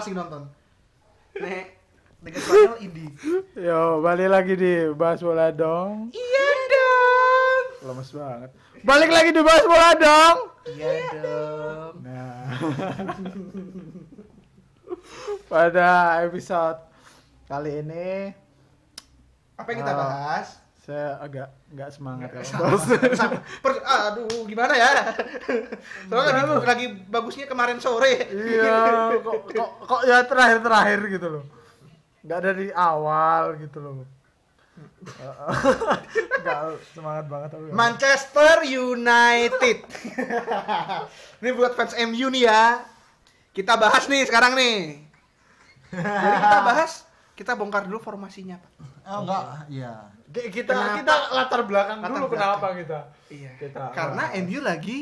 sih nonton. Nek Liga Spanyol indie. Yo, balik lagi di bahas bola dong. Iya dong. Lemes banget. Balik lagi di bahas bola dong. Iya dong. Nah. Pada episode kali ini Apa yang kita Ah. bahas? Saya agak nggak semangat kalau Sama. Sama. Per- aduh, gimana ya? Soalnya kan lagi bagusnya kemarin sore. iya, kok kok kok ya terakhir-terakhir gitu loh. Nggak dari awal gitu loh. Nggak semangat banget tapi. Manchester United. ini buat fans MU nih ya. Kita bahas nih sekarang nih. Jadi kita bahas, kita bongkar dulu formasinya, Pak. Oh enggak, iya. Ki- kita Kenapa? kita latar belakang Latar dulu belakang. kenapa kita. Iya. Kita- Karena bahas. MU lagi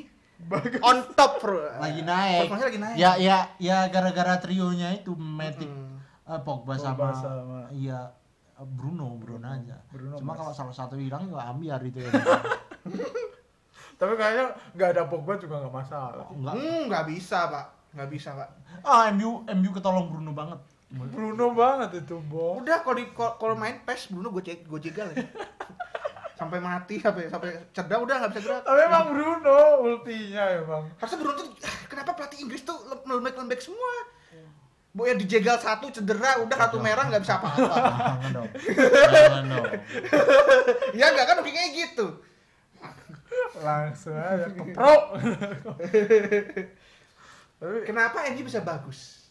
on top, bro. Lagi naik. Formasinya lagi naik. Ya ya ya gara-gara trionya itu Matic, Mm. eh, Pogba Pogba sama, sama- iya Bruno, Bruno aja. Bruno Cuma kalau salah satu hilang ya ambiar itu ya. Tapi kayaknya nggak ada Pogba juga nggak masalah. Enggak. Hmm, nggak bisa, Pak. Nggak bisa, Pak. Ah, MU MU ketolong Bruno banget. Bruno banget itu, Bo. Udah kalau di kalau main PES Bruno gue gue jegal ya. sampai mati sampai sampai cedera udah nggak bisa gerak. Tapi emang Bruno ultinya emang. Harusnya Bruno tuh kenapa pelatih Inggris tuh lembek-lembek semua. Bu ya dijegal satu cedera udah kartu merah nggak bisa apa-apa. Jangan dong. Jangan dong. ya nggak kan kayak gitu. Langsung aja keprok. Tapi Kenapa MU bisa bagus?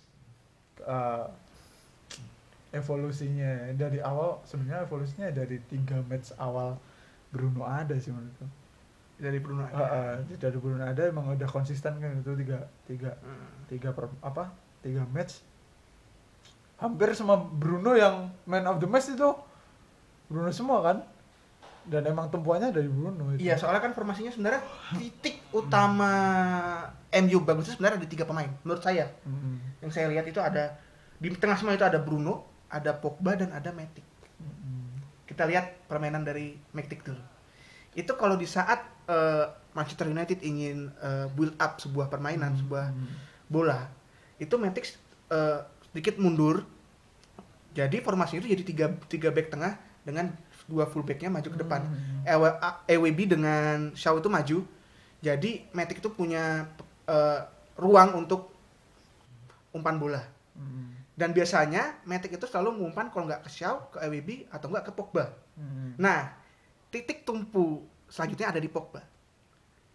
eh, evolusinya dari awal sebenarnya evolusinya dari tiga match awal Bruno ada sih menurutku. Dari Bruno. Eh, eh, dari Bruno ada emang udah konsisten kan itu tiga tiga Hmm. tiga per apa tiga match hampir semua Bruno yang man of the match itu Bruno semua kan dan emang tumpuannya dari Bruno itu Iya, soalnya kan formasinya sebenarnya titik utama MU bagusnya sebenarnya ada tiga pemain menurut saya. Mm-mm. Yang saya lihat itu ada di tengah semua itu ada Bruno, ada Pogba dan ada Matic. Kita lihat permainan dari Matic dulu. Itu kalau di saat eh, Manchester United ingin eh, build up sebuah permainan, sebuah bola, itu Matic eh, sedikit mundur. Jadi formasi itu jadi tiga tiga back tengah dengan dua full backnya maju ke depan. Hmm. EWB dengan Shaw itu maju. Jadi Matic itu punya eh, ruang untuk umpan bola. Mm-mm. Dan biasanya Matic itu selalu mengumpan kalau nggak ke Shaw, ke EWB atau nggak ke Pogba. Mm-mm. Nah, titik tumpu selanjutnya ada di Pogba.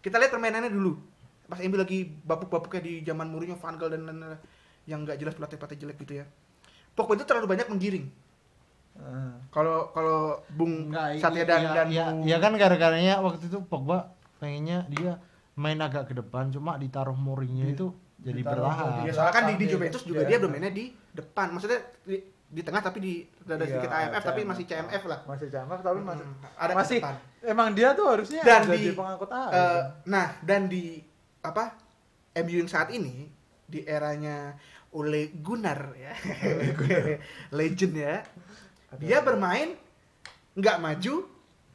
Kita lihat permainannya dulu. Pas MU lagi babuk-babuknya di zaman Mourinho, Van Gaal dan lain-lain yang nggak jelas pelatih-pelatih jelek gitu ya. Pogba itu terlalu banyak menggiring. Ah. Kalau kalau Bung Satya iya, dan iya, dan iya, Bung iya kan gara-garanya waktu itu Pogba pengennya dia main agak ke depan cuma ditaruh Mourinho itu jadi ditaruh bertahan. Ya, soalnya kan di, di Juventus juga iya. dia bermainnya di depan. Maksudnya di, di tengah tapi di ada Iya, sedikit AMF tapi CMF. masih CMF lah. masih camak tapi masih Hmm, ada masih depan. emang dia tuh harusnya Dan di- pengangkut arus nah, dan di apa? MU yang saat ini di eranya Ole Gunnar ya. Legend ya. Dia bermain nggak maju,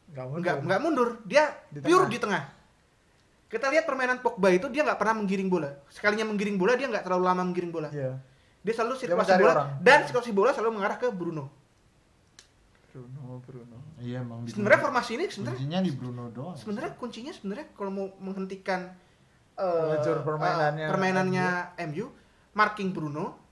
nggak mundur. nggak nggak mundur. Dia Di pure tengah. di tengah. Kita lihat permainan Pogba itu dia nggak pernah menggiring bola. Sekalinya menggiring bola dia nggak terlalu lama menggiring bola. Iya. Dia selalu Dia sirkulasi mencari bola orang. dan sirkulasi bola selalu mengarah ke Bruno. Bruno Bruno Iya emang di Sebenarnya formasi ini sebenarnya kuncinya di Bruno doang. sebenarnya kuncinya sebenarnya kalau mau menghentikan eh, Mengejar permainannya eh, permainannya MU, marking Bruno,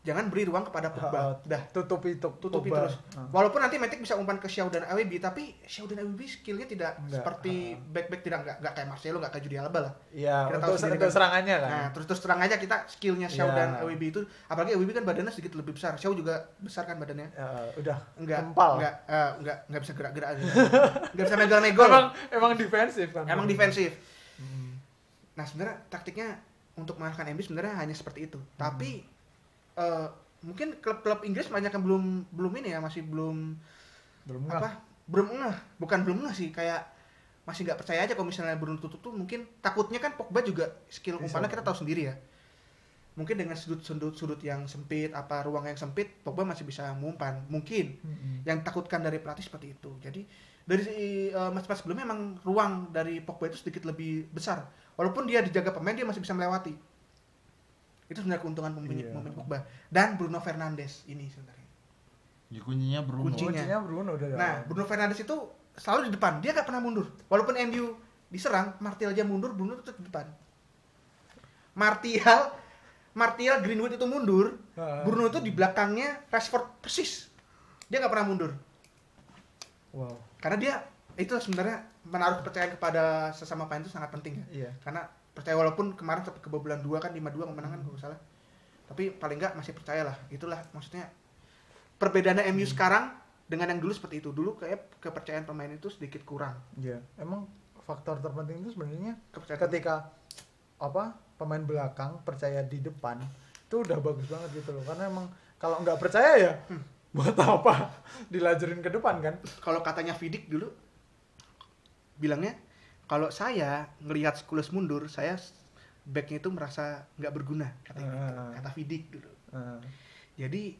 jangan beri ruang kepada Pogba. Ah, Dah, tutupi tuk tutupi Pogba. terus. Ah. Walaupun nanti Matic bisa umpan ke Shaw dan AWB, tapi Shaw dan AWB skillnya tidak Enggak, seperti ah. back-back tidak enggak, enggak kayak Marcelo, enggak kayak Jordi Alba lah. Iya, Kita tahu untuk, untuk kan. serangannya kan. Nah, terus terus terang aja kita skillnya Shaw Iya. dan AWB itu, apalagi AWB kan badannya sedikit lebih besar. Shaw juga besar kan badannya. Ya, udah Enggak, Kempal. enggak, eh, enggak, enggak bisa gerak-gerak. enggak bisa megal-megal. emang emang defensif kan. Emang defensif. Hmm. Nah sebenarnya taktiknya untuk mengalahkan MU sebenarnya hanya seperti itu. Tapi eh, mungkin klub-klub Inggris banyak yang belum belum ini ya masih belum Belum apa belum ngeh. Bukan belum ngeh sih kayak masih nggak percaya aja kalau misalnya Bruno tutup tuh mungkin takutnya kan Pogba juga skill umpannya kita tahu sendiri ya. Mungkin dengan sudut sudut yang sempit apa ruang yang sempit Pogba masih bisa mengumpan. Mungkin. Yang takutkan dari pelatih seperti itu. Jadi dari uh, match-match sebelumnya memang ruang dari Pogba itu sedikit lebih besar. Walaupun dia dijaga pemain dia masih bisa melewati Itu sebenarnya keuntungan pemain Iya. pemain Pogba dan Bruno Fernandes ini sebenarnya. Ya, kuncinya Bruno. Kuncinya. Kuncinya Bruno dari Nah. Bruno Fernandes itu selalu di depan. Dia nggak pernah mundur. Walaupun MU diserang, Martial aja mundur, Bruno tetap di depan. Martial, Martial Greenwood itu mundur, Heeh. Bruno itu di belakangnya Rashford persis. Dia nggak pernah mundur. Wow. Karena dia itu sebenarnya menaruh kepercayaan kepada sesama pemain itu sangat penting ya. Iya. Karena percaya walaupun kemarin sempat kebobolan dua kan 5-2 kemenangan kalau salah. Tapi paling nggak masih percaya lah. Itulah maksudnya perbedaannya MU sekarang dengan yang dulu seperti itu. Dulu kayak kepercayaan pemain itu sedikit kurang. Iya. Emang faktor terpenting itu sebenarnya Kepercayaan ketika apa pemain belakang percaya di depan itu udah bagus banget gitu loh karena emang kalau nggak percaya ya Hmm. buat apa dilajurin ke depan kan kalau katanya Vidik dulu bilangnya kalau saya ngelihat Skules mundur, saya backnya itu merasa nggak berguna katanya gitu. Ah. kata Vidik dulu. Nah, Jadi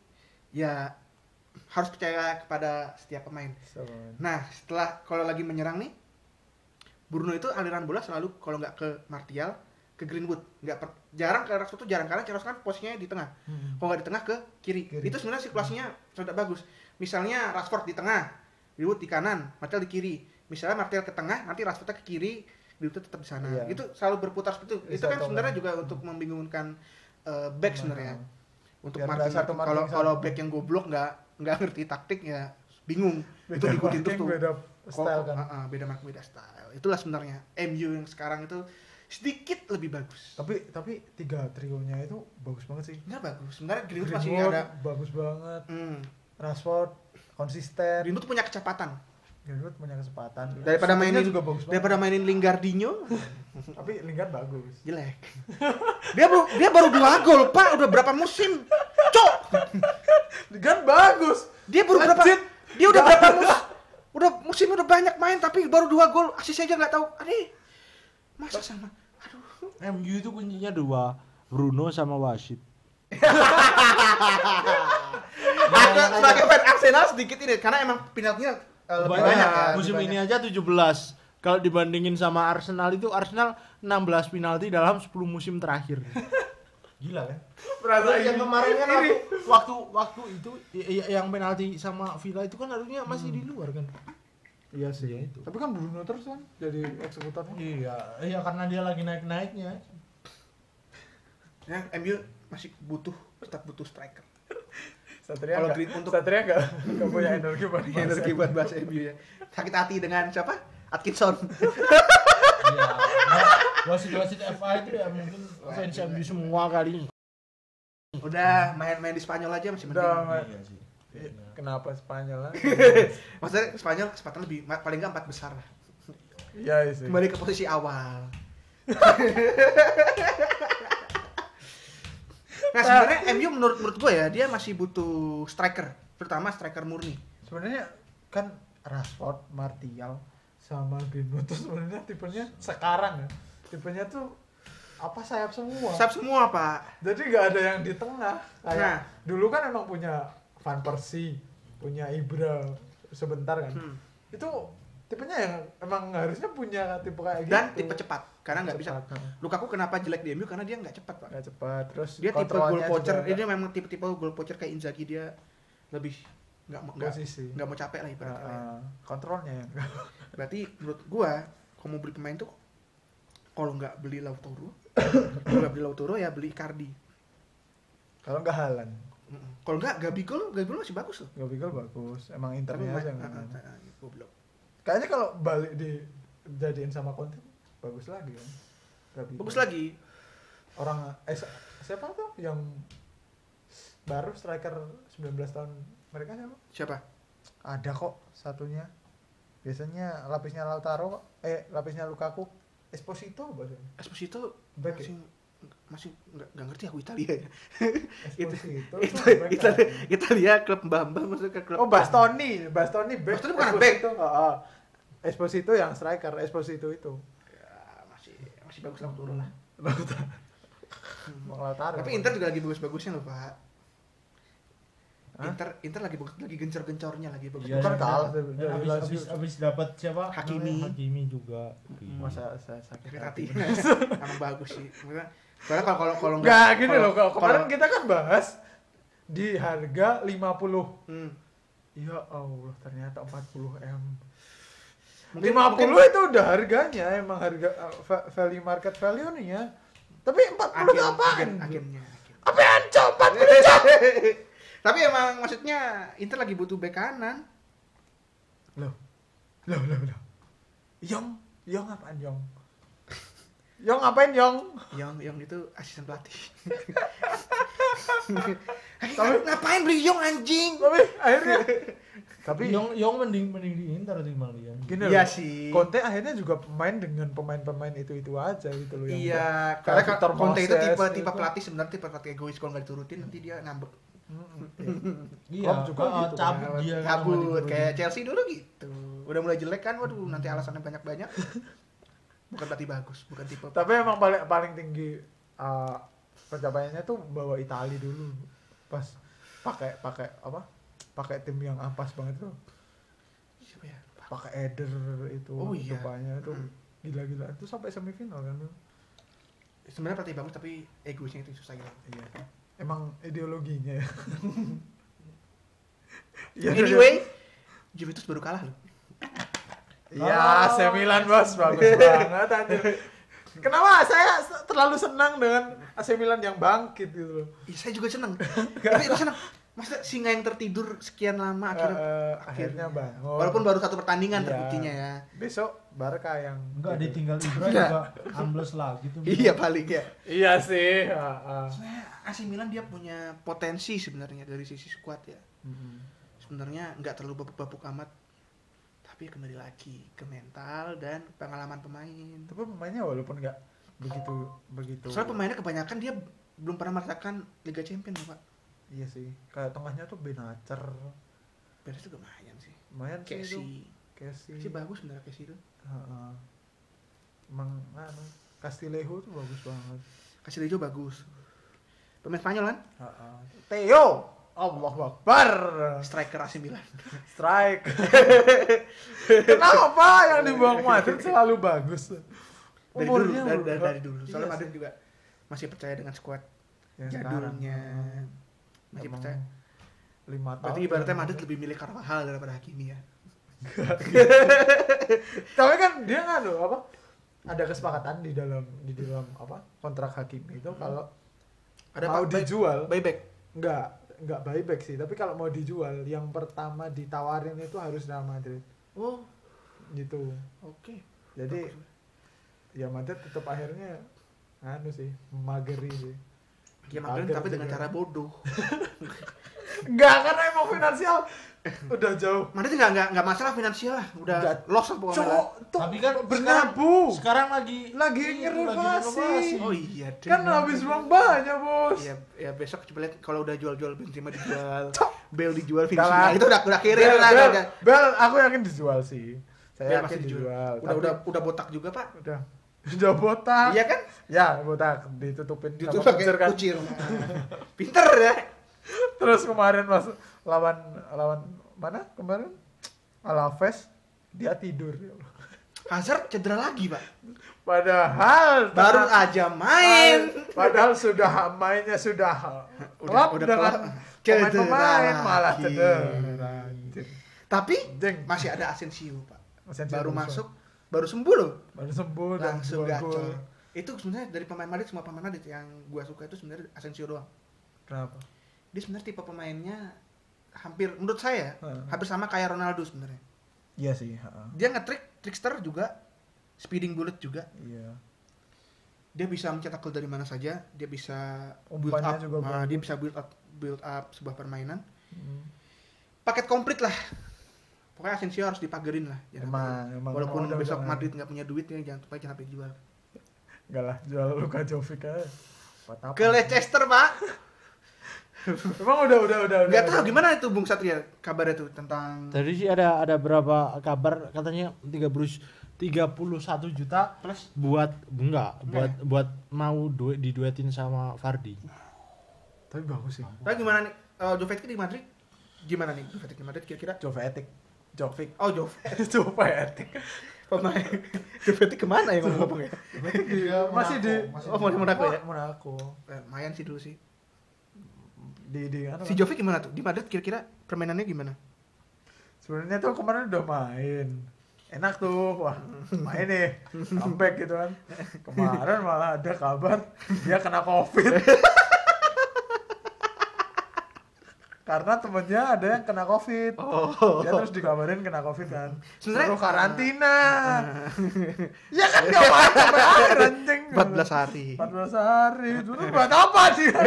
ya harus percaya kepada setiap pemain. so, Nah, setelah kalau lagi menyerang nih, Bruno itu aliran bola selalu kalau nggak ke Martial, ke Greenwood. Nggak per- jarang ke Rashford tuh jarang karena Rashford kan posisinya di tengah. hmm. Kalau nggak di tengah ke kiri. Kiri. Itu sebenarnya sirkulasinya sudah bagus. Misalnya Rashford di tengah, Greenwood di kanan, Martial di kiri. Misalnya Martial ke tengah, nanti Rashfordnya ke kiri, Greenwood tetap di sana. Iya. Itu selalu berputar seperti itu. Itu kan sebenarnya juga untuk membingungkan eh, back sebenarnya. Untuk Biar marking. marking kalau kalau back yang goblok nggak nggak ngerti taktik ya bingung. itu Beda diikutin terus tuh. beda style Kok- kan ah, ah, beda marking, beda style. Itulah sebenarnya MU yang sekarang itu sedikit lebih bagus. tapi tapi tiga trionya itu bagus banget sih Nggak bagus. Sebenarnya Greenwood masih Greenwood ada bagus banget hmm, Rashford konsisten Greenwood punya kecepatan. Greenwood punya kesempatan Daripada Shootingnya mainin juga bagus banget daripada mainin Lingardinho tapi Lingard bagus jelek. dia baru dia baru dua gol, Pak. Udah berapa musim? Cok. Lingard bagus Dia baru berapa? Legit. Dia udah berapa musim? Udah musim udah banyak main tapi baru dua gol. Asis aja nggak tahu. Aduh. Masa sama? Aduh. MU itu kuncinya dua, Bruno sama Wasit. Aku sebagai fan Arsenal sedikit ini karena emang penaltinya Banyak, banyak, ya, musim lebih ini banyak. aja 17. Kalau dibandingin sama Arsenal itu Arsenal 16 penalti dalam 10 musim terakhir. Gila kan? Perasaan yang kemarin kan ini- waktu, waktu waktu itu i- i- yang penalti sama Villa itu kan harusnya masih di luar kan. Iya sih. Iya, itu. Tapi kan Bruno terus kan jadi eksekutornya. Iya, iya karena dia lagi naik-naiknya. Ya, MU masih butuh tetap butuh striker. Satria Kalau Green- untuk- Satria nggak nggak punya energi buat bahas Energi buat bahas MU ya. Sakit hati dengan siapa? Atkinson. Iya. Wasit-wasit FA itu ya mungkin fans MU semua kali. Udah main-main di Spanyol aja masih Udah, mending. main. Iya sih. Eh, Kenapa Spanyol lah? Maksudnya Spanyol kesempatan lebih paling nggak empat besar lah. Iya sih. Kembali ke posisi awal. nah sebenarnya MU menurut menurut gue ya dia masih butuh striker, terutama striker murni. Sebenarnya kan Rashford, Martial, sama Greenwood tuh sebenarnya tipenya sekarang ya. Tipenya tuh apa sayap semua. Siap semua pak. Jadi nggak ada yang di tengah. Kayak Nah. dulu kan emang punya Van Persie, punya Ibra sebentar kan. Hmm. Itu tipenya yang emang harusnya punya tipe kayak gitu. Dan tipe cepat karena nggak bisa. Lukaku kenapa jelek di MU karena dia nggak cepat pak. nggak cepat. Terus Dia tipe goal poacher. juga Dia memang tipe-tipe goal poacher kayak Inzaghi dia lebih nggak mau nggak nggak mau capek lah ibaratnya. Ah, kontrolnya ya. Berarti menurut gua kalau mau beli pemain tuh kalau nggak beli Lautaro, nggak beli Lautaro ya beli Icardi. Kalau nggak Halan. Kalau nggak Gabigol, Gabigol masih bagus loh. Gabigol bagus. Emang internya aja. Kayaknya kalau balik di jadiin sama Conte bagus lagi kan. Gabigol. Bagus lagi. Orang eh, si- siapa tuh yang baru striker 19 tahun mereka siapa? Siapa? Ada kok satunya. Biasanya lapisnya Lautaro. Eh, lapisnya Lukaku. Esposito sih? Esposito Back ya? masih masih nggak nggak ngerti aku Italia ya. Esposito. Itu itu back Italia? Italia klub Mbamba maksudnya klub. Oh, Bastoni. Bastoni back. Bastoni bukan Esposito. Ah, ah. Esposito yang striker, Esposito itu. Masih bagus lah turun lah. Mau Lautaro. Tapi Inter juga lagi bagus-bagusnya loh pak. Hah? Inter Inter lagi lagi gencor-gencornya lagi bagus. Iya, Bukan iya. Lazio. habis, habis dapat siapa? Hakimi. Hakimi juga. Masa saya sakit Sakit hati. hati. Emang bagus sih. Soalnya kalau kalau kalau Enggak gini loh, kalau kemarin kita kan bahas di harga 50. Hmm. Ya Allah, ternyata 40 M. 50 mungkin- itu udah harganya, emang harga uh, va- value market value nih ya. Tapi 40 itu agen, apaan? Apaan cok? 40 cok? Tapi emang maksudnya Inter lagi butuh bek kanan. Loh, loh, loh, loh. Yong, Yong apaan Yong? Yong ngapain Yong? Yong Yong itu asisten pelatih. Tapi ngapain beli Yong anjing? Tapi akhirnya tapi Yong Yong mending mending di Inter timbang dia. gini Iya loh, sih. Conte akhirnya juga main dengan pemain-pemain itu-itu aja gitu loh. yang- Iya, Kayak karena Victor Conte itu tipe tipe pelatih sebenarnya tipe pelatih egois kalau nggak diturutin nanti dia ngambek. Iya, Klopp juga ah, gitu, cabut kan. dia. diturutin. kayak Chelsea dulu gitu. Udah mulai jelek kan, waduh nanti alasannya banyak-banyak. Bukan pelatih bagus, bukan tipe. Tapi emang paling paling tinggi uh, pencapaiannya tuh bawa Itali dulu. Pas pakai pakai apa? Pakai tim yang ampas banget tuh. Siapa ya? Pakai Eder itu Oh iya. rupanya itu Mm. gila-gila. Itu sampai semifinal kan. Sebenarnya pelatih bagus tapi egoisnya itu susah gitu. Iya. Emang ideologinya ya. Iya, Anyway, Juventus baru kalah loh. Iya, AC Milan bos, bagus banget anjir. Kenapa saya terlalu senang dengan AC Milan yang bangkit gitu loh. Iya, saya juga seneng. tapi itu seneng. Maksudnya singa yang tertidur sekian lama akhirnya Eh, akhirnya bangun. Walaupun baru satu pertandingan Iya. terbuktinya ya. besok Barca yang Enggak ditinggal Ibra juga ambles lagi tuh. Iya paling ya. Iya sih. heeh. Sebenarnya AC Milan dia punya potensi sebenarnya dari sisi squad ya. Sebenarnya nggak terlalu babuk-babuk amat. Tapi kembali lagi ke mental dan pengalaman pemain. Tapi pemainnya walaupun nggak begitu begitu. Soalnya pemainnya kebanyakan dia belum pernah merasakan Liga Champions Pak. Iya sih. Kayak tengahnya tuh Benacer. Beres juga lumayan sih. Lumayan sih itu. Casey. Casey. Casey bagus sebenarnya Casey itu. Heeh. Emang anu, Castillejo tuh bagus banget. Casey Lejo bagus. Pemain Spanyol kan? Heeh. Theo. Allah Akbar. Striker AC Milan. Strike. Kenapa yang dibuang Madrid selalu bagus? dari dulu, Umurnya dari, udah- dari, dari dulu. Soalnya Iya Madrid juga masih percaya dengan squad Yang sekarang. Masih Emang percaya. Lima tahun. Berarti ibaratnya Madrid lebih milih Carvajal daripada Hakimi ya. Tapi kan dia nggak loh apa? Ada kesepakatan di dalam di dalam apa kontrak Hakimi itu kalau Ada mau buy- dijual buyback. nggak nggak buyback sih tapi kalau mau dijual yang pertama ditawarin itu harus Real Madrid Oh, gitu oke. jadi ya Madrid tetap akhirnya anu sih mageri sih Ya Mager tapi dengan cara bodoh. Enggak karena emang finansial udah jauh Madrid nggak nggak nggak masalah finansial lah, udah Nggak. loss lah pokoknya. lah. cowok tuh Tapi kan bernabu Sekarang lagi Lagi itu, ngerenovasi. Oh iya, deh. kan habis uang banyak bos Iya, ya besok coba lihat kalau udah jual-jual Benzema dijual. Bale dijual, lah. Vinicius itu udah udah kirim Bel, lah. Bel, udah. Bel, aku yakin dijual sih saya Bale yakin masih dijual, dijual. Udah Tapi- udah udah botak juga pak. udah udah botak Iya kan? ya botak ditutupin Itu sama kucir kan kucir. Pinter ya. terus kemarin pas lawan lawan mana kemarin Alaves dia tidur ya. Hazard cedera lagi pak. padahal Baru tangan- aja main. padahal sudah mainnya sudah Udah- udah dengan. Cedera pemain-pemain malah cedera. Tapi Jeng. masih ada Asensio pak. Asensio Baru masuk, baru sembuh loh. baru sembuh Langsung gacor. Itu sebenarnya dari pemain Madrid semua pemain Madrid yang gua suka itu sebenarnya Asensio doang. kenapa Dia sebenarnya tipe pemainnya hampir menurut saya hampir sama kayak Ronaldo sebenarnya. iya sih heeh. Dia nge-trick trickster juga, speeding bullet juga. iya Dia bisa mencetak gol dari mana saja, dia bisa build Umpannya up, juga bagus. dia bisa build up build up sebuah permainan. Hmm. Paket komplit lah. Pokoknya Asensio harus dipagerin lah. Jangan Emang- sampai- emang walaupun udah- besok udah- Madrid nggak punya duit ya jangan supaya jangan sampai dijual. Enggak lah, jual Luka Jovic aja. Ke Leicester, Pak. Emang udah udah udah. Nggak tahu gimana itu Bung Satria kabarnya tuh tentang Tadi sih ada ada berapa kabar katanya 30 31 juta plus buat enggak buat buat mau duet diduetin sama Fardi. Tapi bagus sih. Tapi gimana nih? Uh, Jovetic di Madrid Gimana nih Jovetic di Madrid kira-kira? Jovetic. Jovic. Oh Jovetic. Jovetic. Pemain Jovetic ke mana ya ngomong-ngomong ya? Dia masih di masih Oh, mau Monaco ya? Monaco. Eh, Lumayan sih dulu sih. Di di Si? Jovic gimana tuh? Di Madrid kira-kira permainannya gimana? Sebenarnya tuh kemarin udah main. Enak tuh, wah main nih, comeback gitu kan. Kemarin malah ada kabar dia kena covid. Karena temennya ada yang kena covid. Oh. Dia terus dikabarin kena covid kan. Sebenarnya- Suruh karantina. ya kan gak main sampai akhir anjing. 14 hari. 14 hari. Dulu buat apa dia?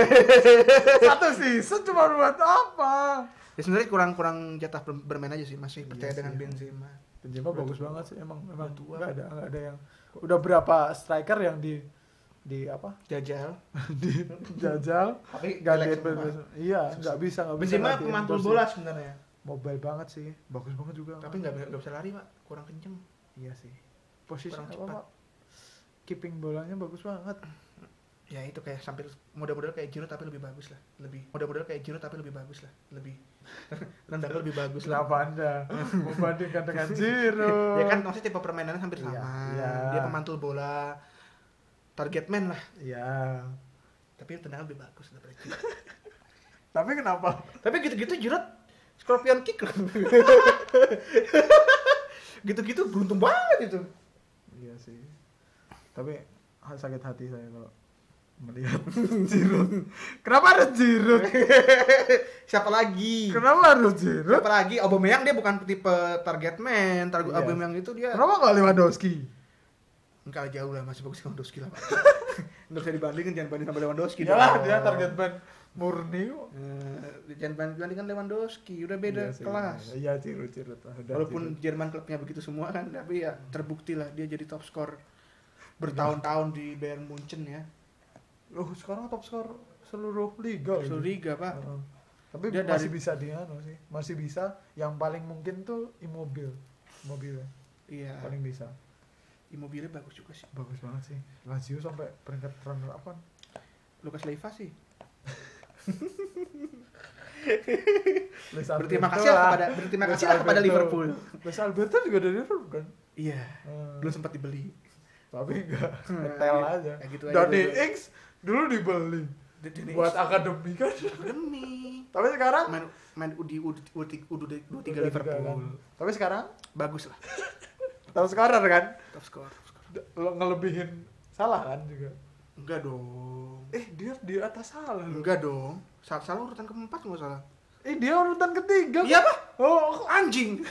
Satu season cuma buat apa? Ya sebenarnya kurang-kurang jatah ber- bermain aja sih, masih percaya Iya dengan sih. Benzema. Benzema bagus banget sih emang emang tua. nggak ada nggak ada yang udah berapa striker yang di di apa Jajal. di jajal Tapi gantiin iya nggak bisa nggak bisa Benzema pemantul bola sebenarnya. mobile banget sih bagus banget juga Tapi nggak nggak bisa lari, Pak. Kurang kenceng. iya sih posisi kurang apa cepat. Pak? keeping bolanya bagus banget Ya itu kayak sambil model-model kayak Giroud tapi lebih bagus lah. Lebih model-model kayak Giroud tapi lebih bagus lah. Lebih rendahnya lebih bagus lah. kenapa anda membandingkan dengan Zero Ya kan maksudnya tipe permainannya hampir Iya, sama. iya. Dia pemantul bola, target man lah. iya Tapi tendangan lebih bagus daripada Giroud. tapi kenapa Tapi gitu-gitu Giroud scorpion kick loh. gitu-gitu beruntung banget itu. iya sih tapi sakit hati saya kalau melihat Giroud kenapa harus Giroud Siapa lagi? kenapa harus Giroud Siapa lagi? Aubameyang dia bukan tipe target man. Target Iya. Aubameyang itu dia kenapa nggak Lewandowski enggak jauh lah masih bagus Lewandowski lah. Pak. Enggak usah dibandingin jangan banding sama Lewandowski. Iyalah dong. dia target man murni kok. Eh, jangan banding- bandingkan Lewandowski, udah beda Iya sih, kelas. Iya, Giroud. lah, udah Walaupun Giroud. Jerman klubnya begitu semua kan, tapi ya terbukti lah dia jadi top skor bertahun-tahun di Bayern Munchen ya. Loh, sekarang top skor seluruh liga. Seluruh liga, Pak. Heeh. Tapi Dia masih dari- bisa di anu sih. Masih bisa yang paling mungkin tuh Immobile. Immobile Iya. paling bisa. Immobile bagus juga sih. Bagus banget sih. Lazio sampai peringkat runner up kan. Lucas Leiva sih. Berterima kasih lah kepada berterima kasih lah kepada. Liverpool. Luis Alberto juga dari Liverpool kan. Iya. Eh, Belum sempat dibeli. tapi enggak Hmm, ngetel iya. aja. Kayak gitu aja Dani dulu. X dulu dibeli Dani buat akademi kan. Demi Tapi sekarang main main di U U U dua tiga Udah Liverpool. kan. Tapi sekarang Bagus lah. tahu sekarang kan Top skor. top lo ngelebihin salah kan juga. Enggak dong. Eh dia di atas salah. Enggak dong. Salah, salah urutan keempat nggak salah. Eh dia urutan ketiga. Iya Pak. apa? Oh, Anjing.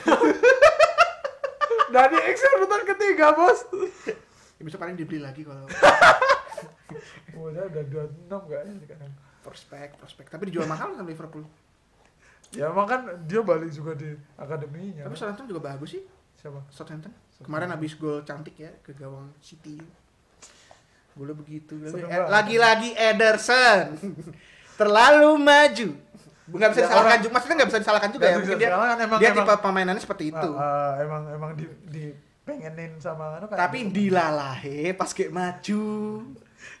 Dani X urutan ketiga bos. Ya, bisa paling dibeli lagi kalau Oh, dia udah 26 kayaknya sekarang. prospek prospek. Tapi dijual mahal sama Liverpool. Ya emang kan dia balik juga di akademinya. Tapi? Southampton juga bagus sih. Siapa? Southampton. Kemarin habis gol cantik ya ke gawang City. Boleh begitu. Eh. Lagi-lagi Ederson. Terlalu maju. Nggak bisa Ya, disalahkan orang- juga. Maksudnya nggak bisa disalahkan juga ya. Mungkin dia, emang- dia emang- tipe pemainannya seperti itu. Ah, ah, emang emang di di pengenin sama anu kayak Tapi gitu. dilalahe pas kayak maju.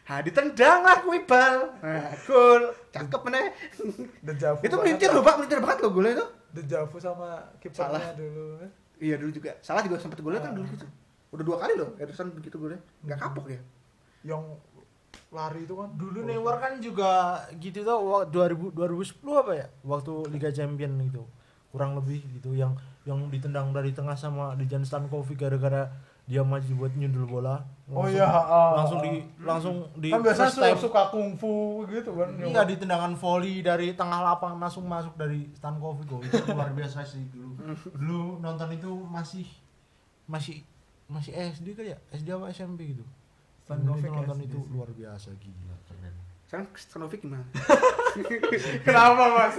Ha ditendang lah kuwi bal. Nah, gol. Cakep meneh. Dejavu Itu melintir loh, Pak. Melintir banget loh golnya itu. Dejavu sama kipernya dulu kan. Iya dulu juga. Salah juga sempat golnya kan Ah. dulu gitu. Udah dua kali loh Ederson begitu golnya. Enggak kapok ya. Yang lari itu kan Dulu Neymar kan juga gitu tuh wa- 2000 2010 apa ya? Waktu Liga Champion itu. Kurang lebih gitu yang yang ditendang dari tengah sama Dejan Stankovic gara-gara dia maju buat nyundul bola. Oh Langsung- iya, ah, langsung di langsung di kan biasanya first time. su- suka kungfu gitu kan. Iya di tendangan volley dari tengah lapangan langsung masuk dari Stankovic oh, itu luar biasa sih dulu. Dulu nonton itu masih masih masih SD kali ya? SD apa SMP gitu. Stankovic Itu nonton SD itu sih. luar biasa gila keren. Sekarang Stanovic gimana? Kenapa mas?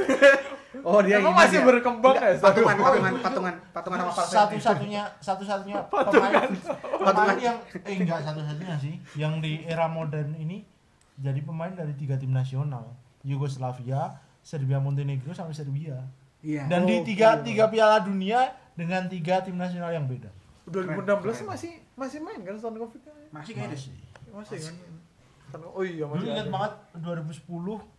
Oh Emang masih berkembang ya, Patungan, patungan, patungan, patungan sama Valverde. satu-satunya satu-satunya pemain pemain yang eh enggak satu-satunya sih yang di era modern ini jadi pemain dari tiga tim nasional Yugoslavia, Serbia, Montenegro sampai Serbia Iya. dan di Oh, tiga iya. tiga Piala Dunia dengan tiga tim nasional yang beda 2016 masih masih main kan Stankovic kan? masih kayaknya deh. Masih kan? Stan- Oh iya dulu masih. ingat ada. banget 2010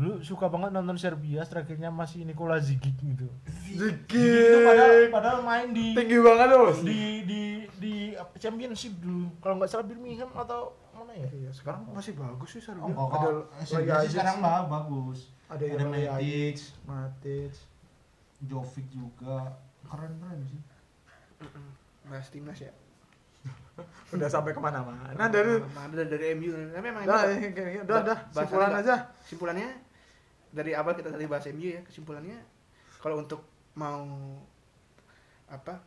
dulu suka banget nonton Serbia strikernya masih Nikola Zigic gitu. Ziggy. itu padahal padahal main di tinggi banget tuh. di di di apa, championship dulu. Kalau nggak salah Birmingham atau mana ya? Iya, sekarang masih bagus sih Serbia. Oh, ada Serbia Lagi sih sekarang bah, bagus. Ada ada yang Matic. Jovic juga. Keren keren sih. Bahas timnas ya? Udah sampai ke mana-mana. Dari Mana dari, dari MU tapi memang Udah, kayaknya- udah, udah, Bahas simpulan aja. kesimpulannya dari awal kita tadi bahas MU ya kesimpulannya kalau untuk mau apa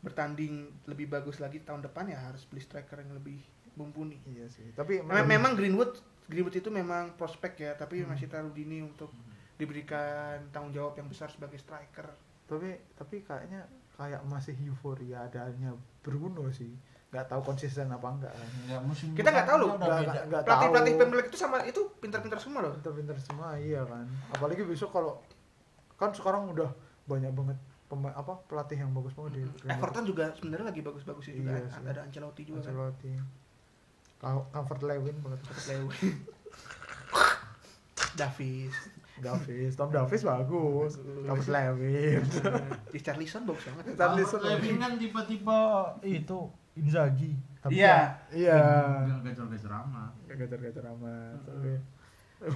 bertanding lebih bagus lagi tahun depan ya harus beli striker yang lebih mumpuni Iya sih. Tapi Mem- memang Greenwood Greenwood itu memang prospek ya tapi masih terlalu dini untuk diberikan tanggung jawab yang besar sebagai striker tapi tapi kayaknya kayak masih euforia adanya Bruno sih. Nggak tahu konsisten apa enggak kan. ya musim Kita nggak tahu loh, nggak- pelatih pelatih League itu sama itu pintar-pintar semua loh Pinter-pinter semua iya kan. Apalagi besok kalau kan sekarang udah banyak banget pemain apa pelatih yang bagus banget di. Everton juga sebenarnya lagi bagus-bagusnya juga Iya kan. sih. ada Ancelotti juga kan Ancelotti. Ka- Comfort Lewin banget. Lewin Davis Davis, Tom Davis bagus. Comfort Lewin. di Charlison bagus banget Charlison. Levin kan tiba-tiba itu Inzaghi tapi Iya. Iya. nggak gacor-gacor amat Gacor-gacor amat. Tapi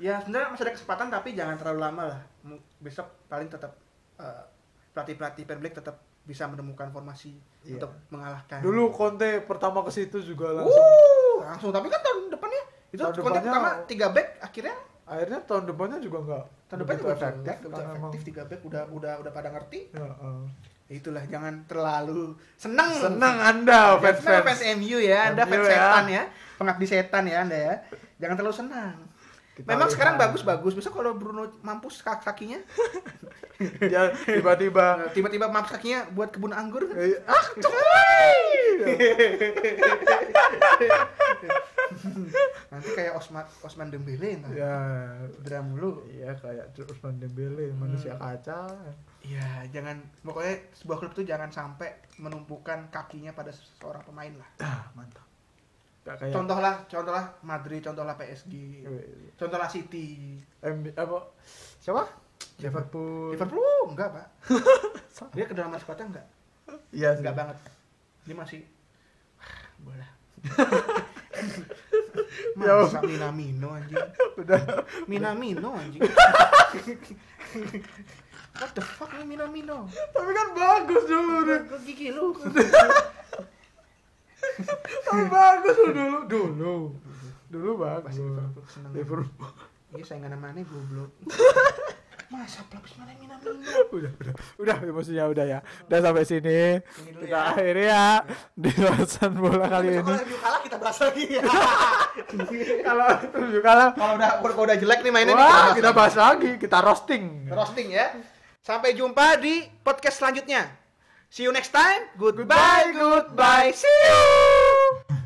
ya sebenarnya masih ada kesempatan tapi jangan terlalu lama lah besok paling tetap eh, pelatih-pelatih Premier League tetap bisa menemukan formasi Iya. untuk mengalahkan Dulu Conte pertama ke situ juga langsung Uh, langsung tapi kan tahun depannya itu Tahun depannya- pertama tiga back akhirnya akhirnya tahun depannya juga enggak tahun depannya begitu efektif, efektif efektif, tiga back udah udah udah pada ngerti ya, eh. Itulah jangan terlalu seneng. Senang anda fans fans fans MU ya anda fans ya. setan ya. Pengabdi setan ya anda ya. Jangan terlalu senang. Kita memang lihat. sekarang bagus bagus. Besok kalau Bruno mampus kak- kakinya? Ya tiba-tiba. Eh, tiba-tiba mampus kakinya buat kebun anggur. Eh, ah nanti kayak Osman Osman Dembele entah ya Cedera mulu iya kayak Usman Dembele manusia kaca. Iya, jangan pokoknya sebuah klub tuh jangan sampai menumpukan kakinya pada seorang pemain lah. ah mantap. Gak kayak Contohlah, contohlah Madrid, contohlah PSG, eh, contohlah City, M apa? Siapa? Liverpool. Liverpool? Enggak pak. Dia kedalaman skuadnya enggak, iya enggak banget. Dia masih bola. Ya. Masa Minamino anjing. udah Minamino anjing. What the fuck nih Minamino? tapi kan bagus dulu deh Ke gigi lu. tapi bagus lu dulu dulu dulu bagus Liverpool. Liverpool Iya saingan sama mana goblok. Masa pelapis mana Minamino? udah udah udah maksudnya udah ya udah sampai sini kita ya. akhiri ya di bahasan bola kali ini Kalau kalah kita bahas lagi ya. kalau tujuh kalah kalau udah kalau udah jelek nih mainnya wah bahas kita lagi. bahas lagi kita roasting roasting ya. Sampai jumpa di podcast selanjutnya. See you next time. Goodbye, Goodbye, goodbye. See you.